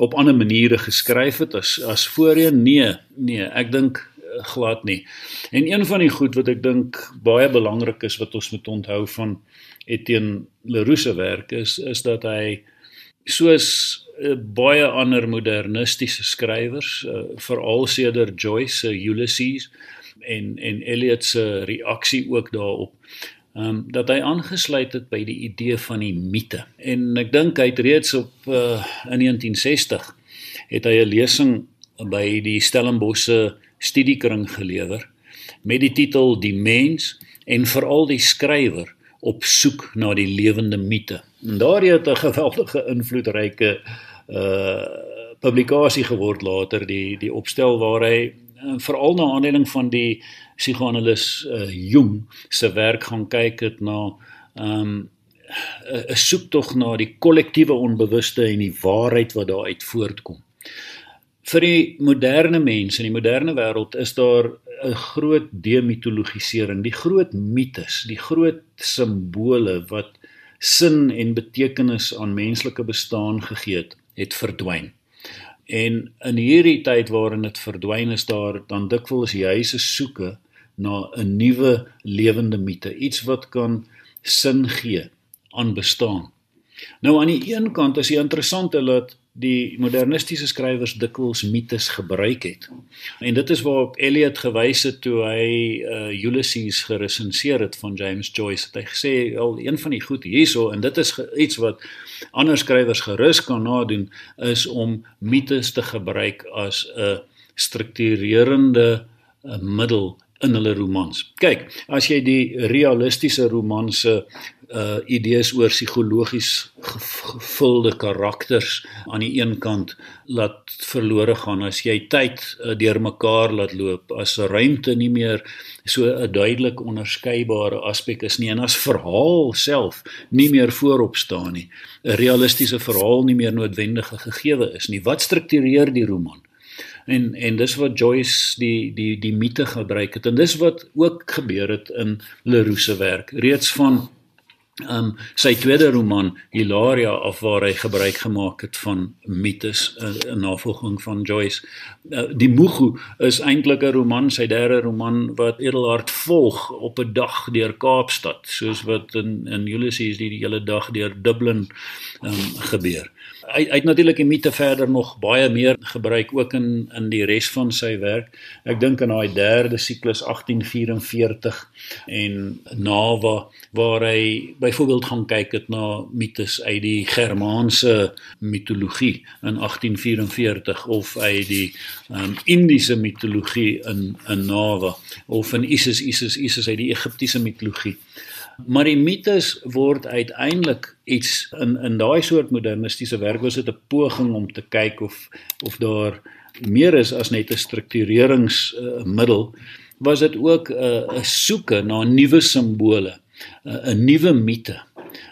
op ander maniere geskryf het as as voorheen nee nee ek dink eh, glad nie. En een van die goed wat ek dink baie belangrik is wat ons moet onthou van Etienne Leroux se werk is is dat hy soos uh, baie ander modernistiese skrywers uh, veral sedert Joyce se Ulysses en en Eliot se reaksie ook daarop. Ehm um, dat hy aangesluit het by die idee van die mite. En ek dink hy het reeds op uh, in 1960 het hy 'n lesing by die Stellenbosse studiekring gelewer met die titel Die mens en veral die skrywer op soek na die lewende mite. En daar het 'n geweldige invloedryke uh publikasie geword later die die opstel waar hy uh, veral na aanleiding van die psigoanalis uh, Jung se werk gaan kyk het na ehm um, 'n soektog na die kollektiewe onbewuste en die waarheid wat daaruit voortkom. Vir die moderne mens in die moderne wêreld is daar 'n groot demitologisering, die groot mites, die groot simbole wat sin en betekenis aan menslike bestaan gegee het, het verdwyn. En in hierdie tyd waarin dit verdwyn is daar dan dikwels juis 'n soeke na 'n nuwe lewende mite, iets wat kan sin gee aan bestaan. Nou aan die een kant is dit interessant dat die modernistiese skrywers dikwels mites gebruik het. En dit is waarop Eliot gewys het toe hy uh, Ulysses geresenseer het van James Joyce. Het hy gesê al een van die goed hierso en dit is iets wat ander skrywers gerus kan nadoen is om mites te gebruik as 'n strukturerende uh, middel in hulle romans. Kyk, as jy die realistiese romanse uh idees oor psigologies gevulde karakters aan die een kant laat verlore gaan. As jy tyd uh, deurmekaar laat loop as ruimte nie meer so 'n duidelik onderskeidbare aspek is nie en as verhaal self nie meer voorop staan nie 'n realistiese verhaal nie meer noodwendige gegewe is nie. Wat struktureer die roman? En en dis wat Joyce die die die mite gebruik het en dis wat ook gebeur het in Leroux se werk. Reeds van um sy tweede roman Hilaria of waar hy gebruik gemaak het van mites uh, in navolging van Joyce. Uh, die Mugu is eintlik 'n roman, sy derde roman wat Edelhard volg op 'n dag deur Kaapstad, soos wat in in Ulysses die, die hele dag deur Dublin um gebeur hy hy het natuurlik die mite verder nog baie meer gebruik ook in in die res van sy werk. Ek dink aan daai derde siklus 1844 en Nava waar hy byvoorbeeld gaan kyk het na mites uit die Germaanse mitologie in 1844 of uit die um, Indiese mitologie in in Nava of in Isis Isis Isis uit die Egiptiese mitologie. Maar die mites word uiteindelik iets in in daai soort modernistiese werk was dit 'n poging om te kyk of of daar meer is as net 'n struktureringsmiddel uh, was dit ook 'n uh, 'n soeke na nuwe simbole, 'n uh, nuwe mite.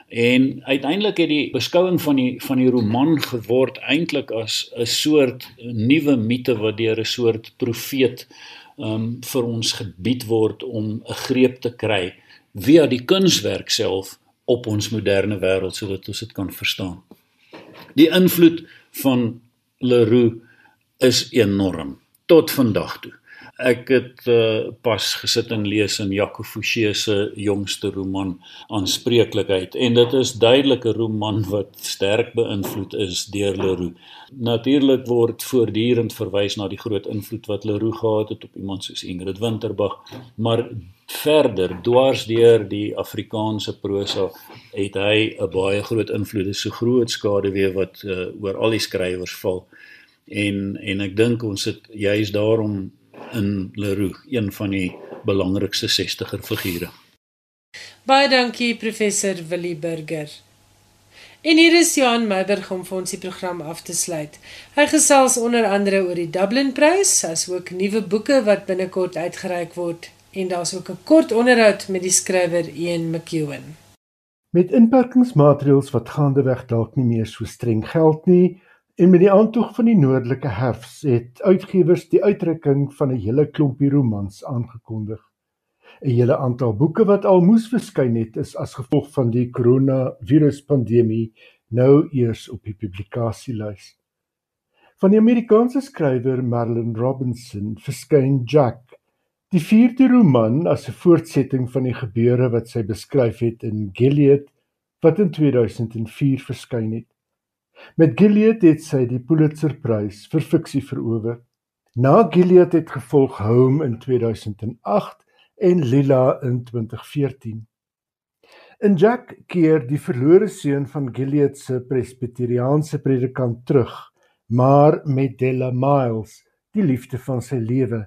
En uiteindelik het die beskouing van die van die roman geword eintlik as 'n soort nuwe mite wat deur 'n soort profeet um vir ons gebied word om 'n greep te kry via die kunswerk self op ons moderne wêreld sodat ons dit kan verstaan. Die invloed van Leroux is enorm tot vandag toe. Ek het uh, pas gesit en lees in Jaco Fouché se jongste roman Aanspreeklikheid en dit is duidelik 'n roman wat sterk beïnvloed is deur Leroux. Natuurlik word voortdurend verwys na die groot invloed wat Leroux gehad het op iemand soos Ingrid Winterbag, maar verder dwars deur die Afrikaanse prosa het hy 'n baie groot invloed, dis so groot skaduwee wat uh, oor al die skrywers val. En en ek dink ons sit juist daarom in Leroux, een van die belangrikste 60er figure. Baie dankie professor Willie Burger. En hier is Johan Meiberg om vir ons die program af te sluit. Hy gesels onder andere oor die Dublin Prys, asook nuwe boeke wat binnekort uitgereik word en daar's ook 'n kort onderhoud met die skrywer Ian McEwen. Met inperkingsmaatreëls wat gaandeweg dalk nie meer so streng geld nie, En met die aantoeg van die noordelike herfs het uitgewers die uitdrukking van 'n hele klompie romans aangekondig. 'n Hele aantal boeke wat al moes verskyn het is as gevolg van die koronaviruspandemie nou eers op die publikasielys. Van die Amerikaanse skrywer Marilyn Robinson verskyn Jack, die vierde roman as 'n voortsetting van die gebeure wat sy beskryf het in Gilead wat in 2004 verskyn het. Met Gilead het sy die Pulitzerprys vir fiksie verower. Na Gilead het gevolg Home in 2008 en Lila in 2014. In Jack keer die verlore seun van Gilead se presbiteriaanse predikant terug, maar met Della Miles, die liefde van sy lewe.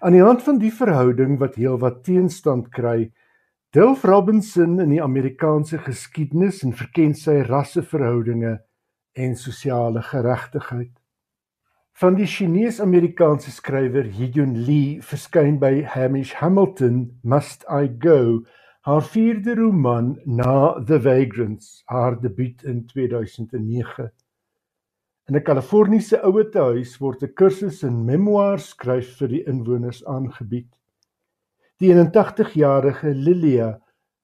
Aan die hand van die verhouding wat heelwat teenstand kry, delf Robinson in die Amerikaanse geskiedenis en verken sy rasseverhoudinge en sosiale geregtigheid. Van die Chinese-Amerikaanse skrywer Yiyun Li verskyn by Hamish Hamilton Must I Go, haar vierde roman na The Vagrants, haar debuut in 2009. In 'n Kaliforniese ouetehuis word 'n kursus in memoir skryf vir die inwoners aangebied. Die 81-jarige Lilia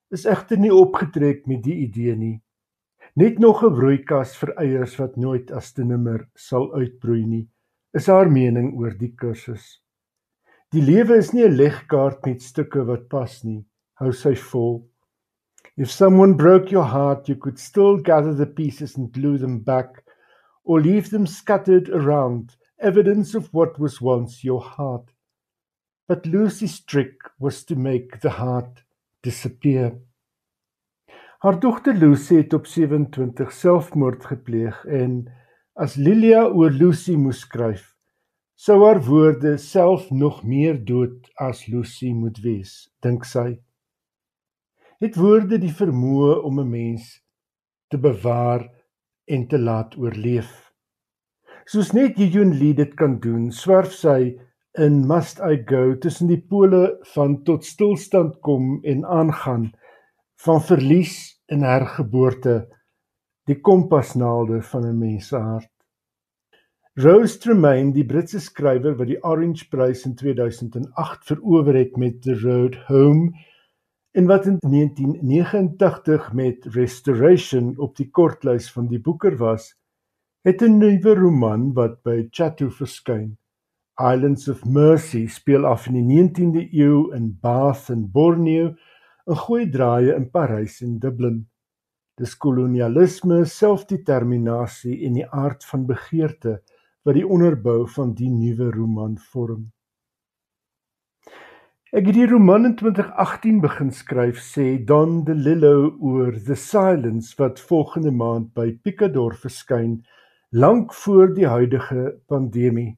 is egter nie opgetrek met die idee nie. Net nog 'n broeikas vir eiers wat nooit as te nimmer sal uitbroei nie, is haar mening oor die kursus. Die lewe is nie 'n legkaart met stukke wat pas nie, hou sy vol. If someone broke your heart, you could still gather the pieces and glue them back or leave them scattered around, evidence of what was once your heart. But Lucy's trick was to make the heart disappear. Haar dogter Lucy het op 27 selfmoord gepleeg en as Lilia oor Lucy moes skryf, sou haar woorde self nog meer dood as Lucy moet wees, dink sy. Het woorde die vermoë om 'n mens te bewaar en te laat oorleef. Soos net Yun Lee dit kan doen, swerf sy in Must I Go tussen die pole van tot stilstand kom en aangaan van verlies en hergeboorte die kompasnaalde van 'n mens se hart. Rose Tremaine, die Britse skrywer wat die Orange Prys in 2008 verower het met The Road Home en wat in 1989 met Restoration op die kortlys van die Booker was, het 'n nuwe roman wat by Chatto verskyn. Islands of Mercy speel af in die 19de eeu in Bath en Borneo 'n goeie draaie in Parys en Dublin. Dis kolonialisme, selfdeterminasie en die aard van begeerte wat die onderbou van die nuwe roman vorm. Ek het die roman in 2018 begin skryf, sê Don DeLillo oor The Silence wat volgende maand by Picador verskyn, lank voor die huidige pandemie.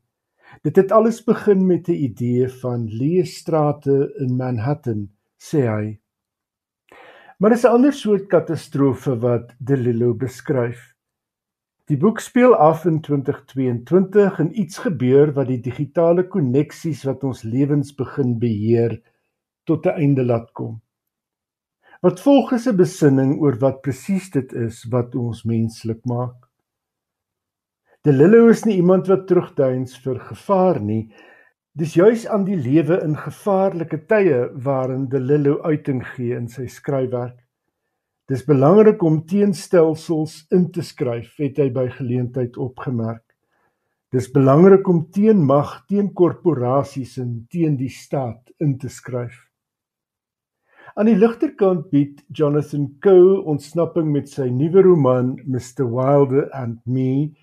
Dit het alles begin met 'n idee van leë strate in Manhattan, sê hy. Maar dis 'n ander soort katastrofe wat De Lillo beskryf. Die boek speel af in 2022 en iets gebeur wat die digitale koneksies wat ons lewens begin beheer tot 'n einde laat kom. Wat volg is 'n besinning oor wat presies dit is wat ons menslik maak. De Lillo is nie iemand wat terugduins vir gevaar nie, Dis juis aan die lewe in gevaarlike tye waarin De Lillo uiting gee in sy skryfwerk. Dis belangrik om teenstelsels in te skryf, het hy by geleentheid opgemerk. Dis belangrik om teen mag, teen korporasies en teen die staat in te skryf. Aan die ligterkant bied Jonathan Coe ontsnapping met sy nuwe roman Mr Wilder and Me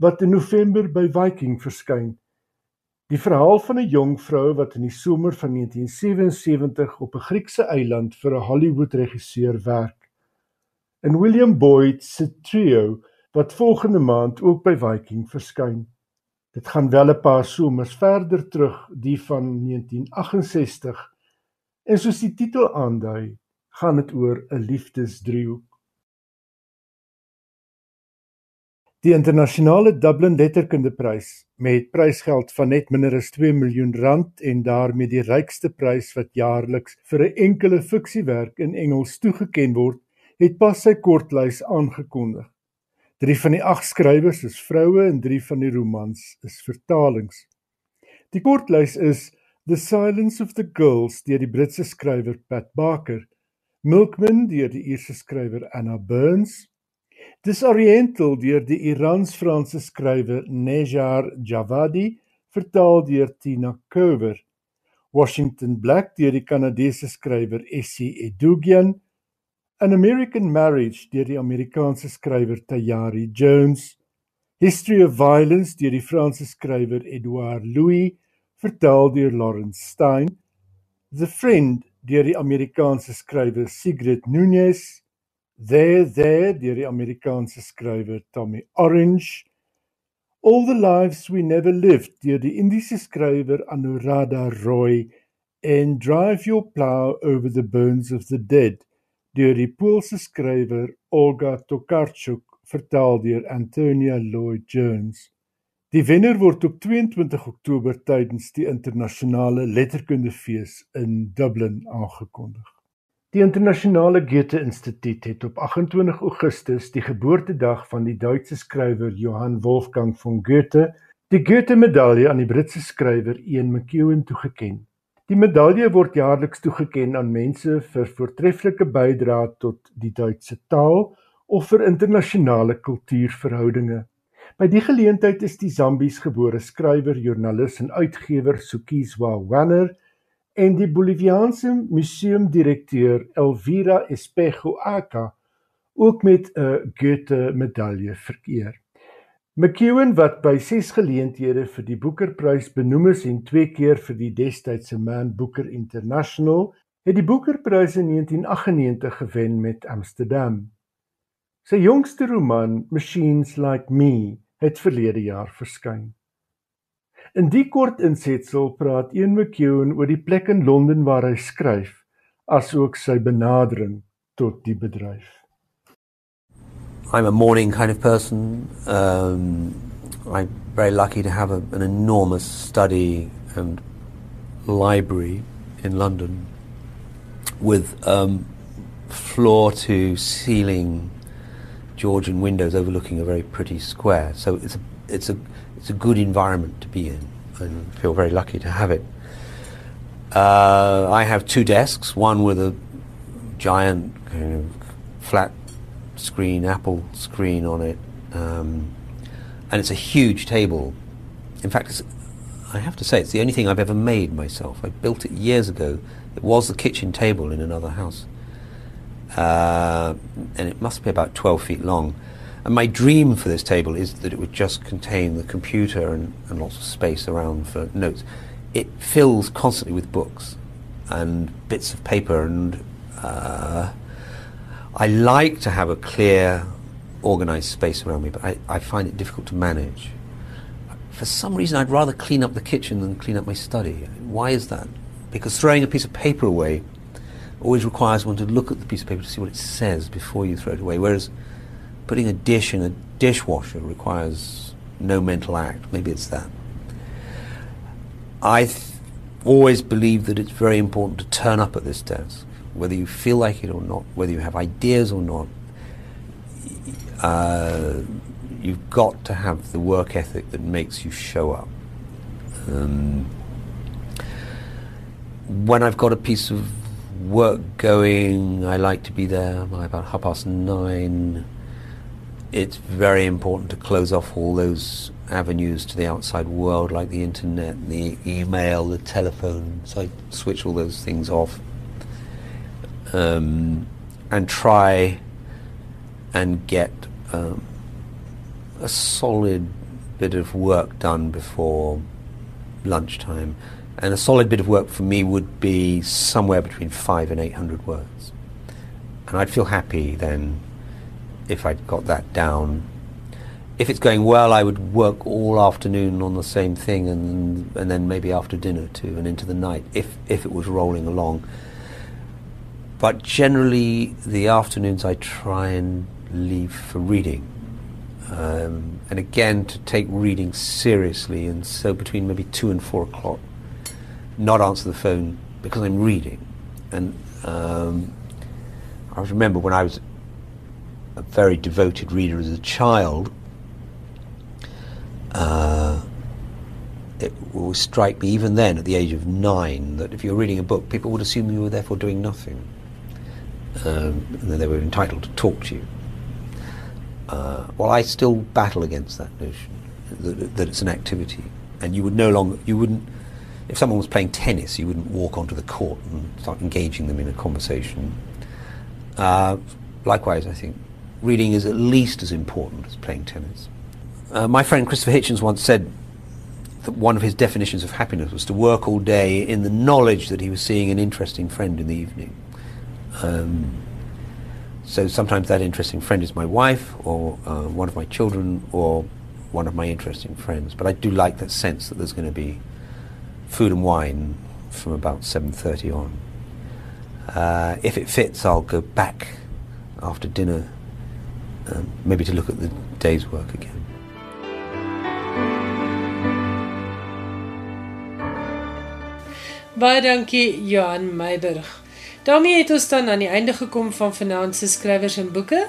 wat in November by Viking verskyn. Die verhaal van 'n jong vrou wat in die somer van 1977 op 'n Griekse eiland vir 'n Hollywood-regisseur werk. In William Boyd se trio wat volgende maand ook by Viking verskyn. Dit gaan wel 'n paar somers verder terug, die van 1968. En soos die titel aandui, gaan dit oor 'n liefdesdriehoek. Die internasionale Dublin Letterkundeprys met prysgeld van net minder as 2 miljoen rand en daarmee die rykste prys wat jaarliks vir 'n enkele fiksiewerk in Engels toegeken word, het pas sy kortlys aangekondig. 3 van die 8 skrywers is vroue en 3 van die romans is vertalings. Die kortlys is The Silence of the Girls deur die Britse skrywer Pat Barker, Milkman deur die Ierse skrywer Anna Burns, Disoriental deur die Iraans-Franse skrywer Nejar Javadi, vertaal deur Tina Kover. Washington Black deur die Kanadese skrywer Essie Edugian. An American Marriage deur die Amerikaanse skrywer Tayari Jones. History of Violence deur die Franse skrywer Edouard Louis, vertaal deur Lawrence Stein. The Friend deur die Amerikaanse skrywer Sigrid Nunez. There There deur die Amerikaanse skrywer Tommy Orange, All the Lives We Never Lived deur die Indiese skrywer Anuradha Roy en Drive Your Plow Over the Bones of the Dead deur die Poolse skrywer Olga Tokarczuk vertaal deur Antonia Lloyd Jones. Die wenner word op 22 Oktober tydens die internasionale letterkundefees in Dublin aangekondig. Die Internasionale Goethe-Instituut het op 28 Augustus, die geboortedag van die Duitse skrywer Johann Wolfgang von Goethe, die Goethe-medalje aan die Britse skrywer Ian McEwan toegeken. Die medalje word jaarliks toegeken aan mense vir voortreffelike bydrae tot die Duitse taal of vir internasionale kultuurverhoudinge. By die geleentheid is die Zambies gebore skrywer, joernalis en uitgewer Sukiswa Wanner en die Boliviaanse museumdirekteur Elvira Espejo Aka ook met 'n Goethe-medalje vereer. McEwen wat by 6 geleenthede vir die Booker-prys benoem is en twee keer vir die destydse Man Booker International, het die Booker-prys in 1998 gewen met Amsterdam. Sy jongste roman, Machines Like Me, het verlede jaar verskyn. In die kort insetsel praat een McEwen oor die plek in Londen waar hy skryf, asook sy benadering tot die bedryf. I'm a morning kind of person. Um, I'm very lucky to have a, an enormous study and library in London with um, floor to ceiling Georgian windows overlooking a very pretty square. So it's a, it's a it's a good environment to be in and feel very lucky to have it. Uh, I have two desks, one with a giant kind of flat screen, Apple screen on it, um, and it's a huge table. In fact, I have to say, it's the only thing I've ever made myself. I built it years ago. It was the kitchen table in another house, uh, and it must be about 12 feet long. And my dream for this table is that it would just contain the computer and, and lots of space around for notes. It fills constantly with books and bits of paper, and uh, I like to have a clear, organized space around me, but I, I find it difficult to manage. For some reason, I'd rather clean up the kitchen than clean up my study. Why is that? Because throwing a piece of paper away always requires one to look at the piece of paper to see what it says before you throw it away. Whereas putting a dish in a dishwasher requires no mental act. Maybe it's that. I always believe that it's very important to turn up at this desk, whether you feel like it or not, whether you have ideas or not. Uh, you've got to have the work ethic that makes you show up. Um, when I've got a piece of work going, I like to be there by about half past nine. It's very important to close off all those avenues to the outside world, like the internet, the email, the telephone. So I switch all those things off um, and try and get um, a solid bit of work done before lunchtime. And a solid bit of work for me would be somewhere between five and eight hundred words. And I'd feel happy then if I'd got that down. If it's going well, I would work all afternoon on the same thing and, and then maybe after dinner too and into the night if, if it was rolling along. But generally, the afternoons I try and leave for reading. Um, and again, to take reading seriously, and so between maybe two and four o'clock, not answer the phone because I'm reading. And um, I remember when I was a very devoted reader as a child, uh, it will strike me even then, at the age of nine, that if you're reading a book, people would assume you were therefore doing nothing, um, and that they were entitled to talk to you. Uh, well, I still battle against that notion that, that it's an activity, and you would no longer you wouldn't if someone was playing tennis, you wouldn't walk onto the court and start engaging them in a conversation. Uh, likewise, I think reading is at least as important as playing tennis. Uh, my friend Christopher Hitchens once said that one of his definitions of happiness was to work all day in the knowledge that he was seeing an interesting friend in the evening. Um, so sometimes that interesting friend is my wife, or uh, one of my children, or one of my interesting friends. But I do like that sense that there's going to be food and wine from about 7.30 on. Uh, if it fits, I'll go back after dinner, um, maybe to look at the day's work again. Baie dankie Johan Meiburg. daarmee het ons dan aan die einde gekom van vanaand se skrywers en boeke.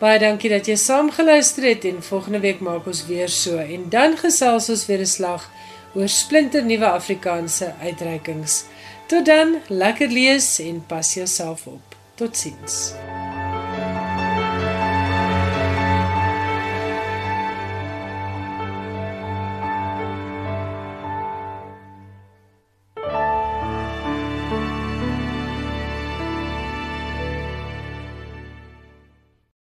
Baie dankie dat jy saamgeluister het en volgende week maak ons weer so en dan gesels ons weer 'n slag oor splinternuwe Afrikaanse uitreikings. Tot dan, lekker lees en pas jouself op. Totsiens.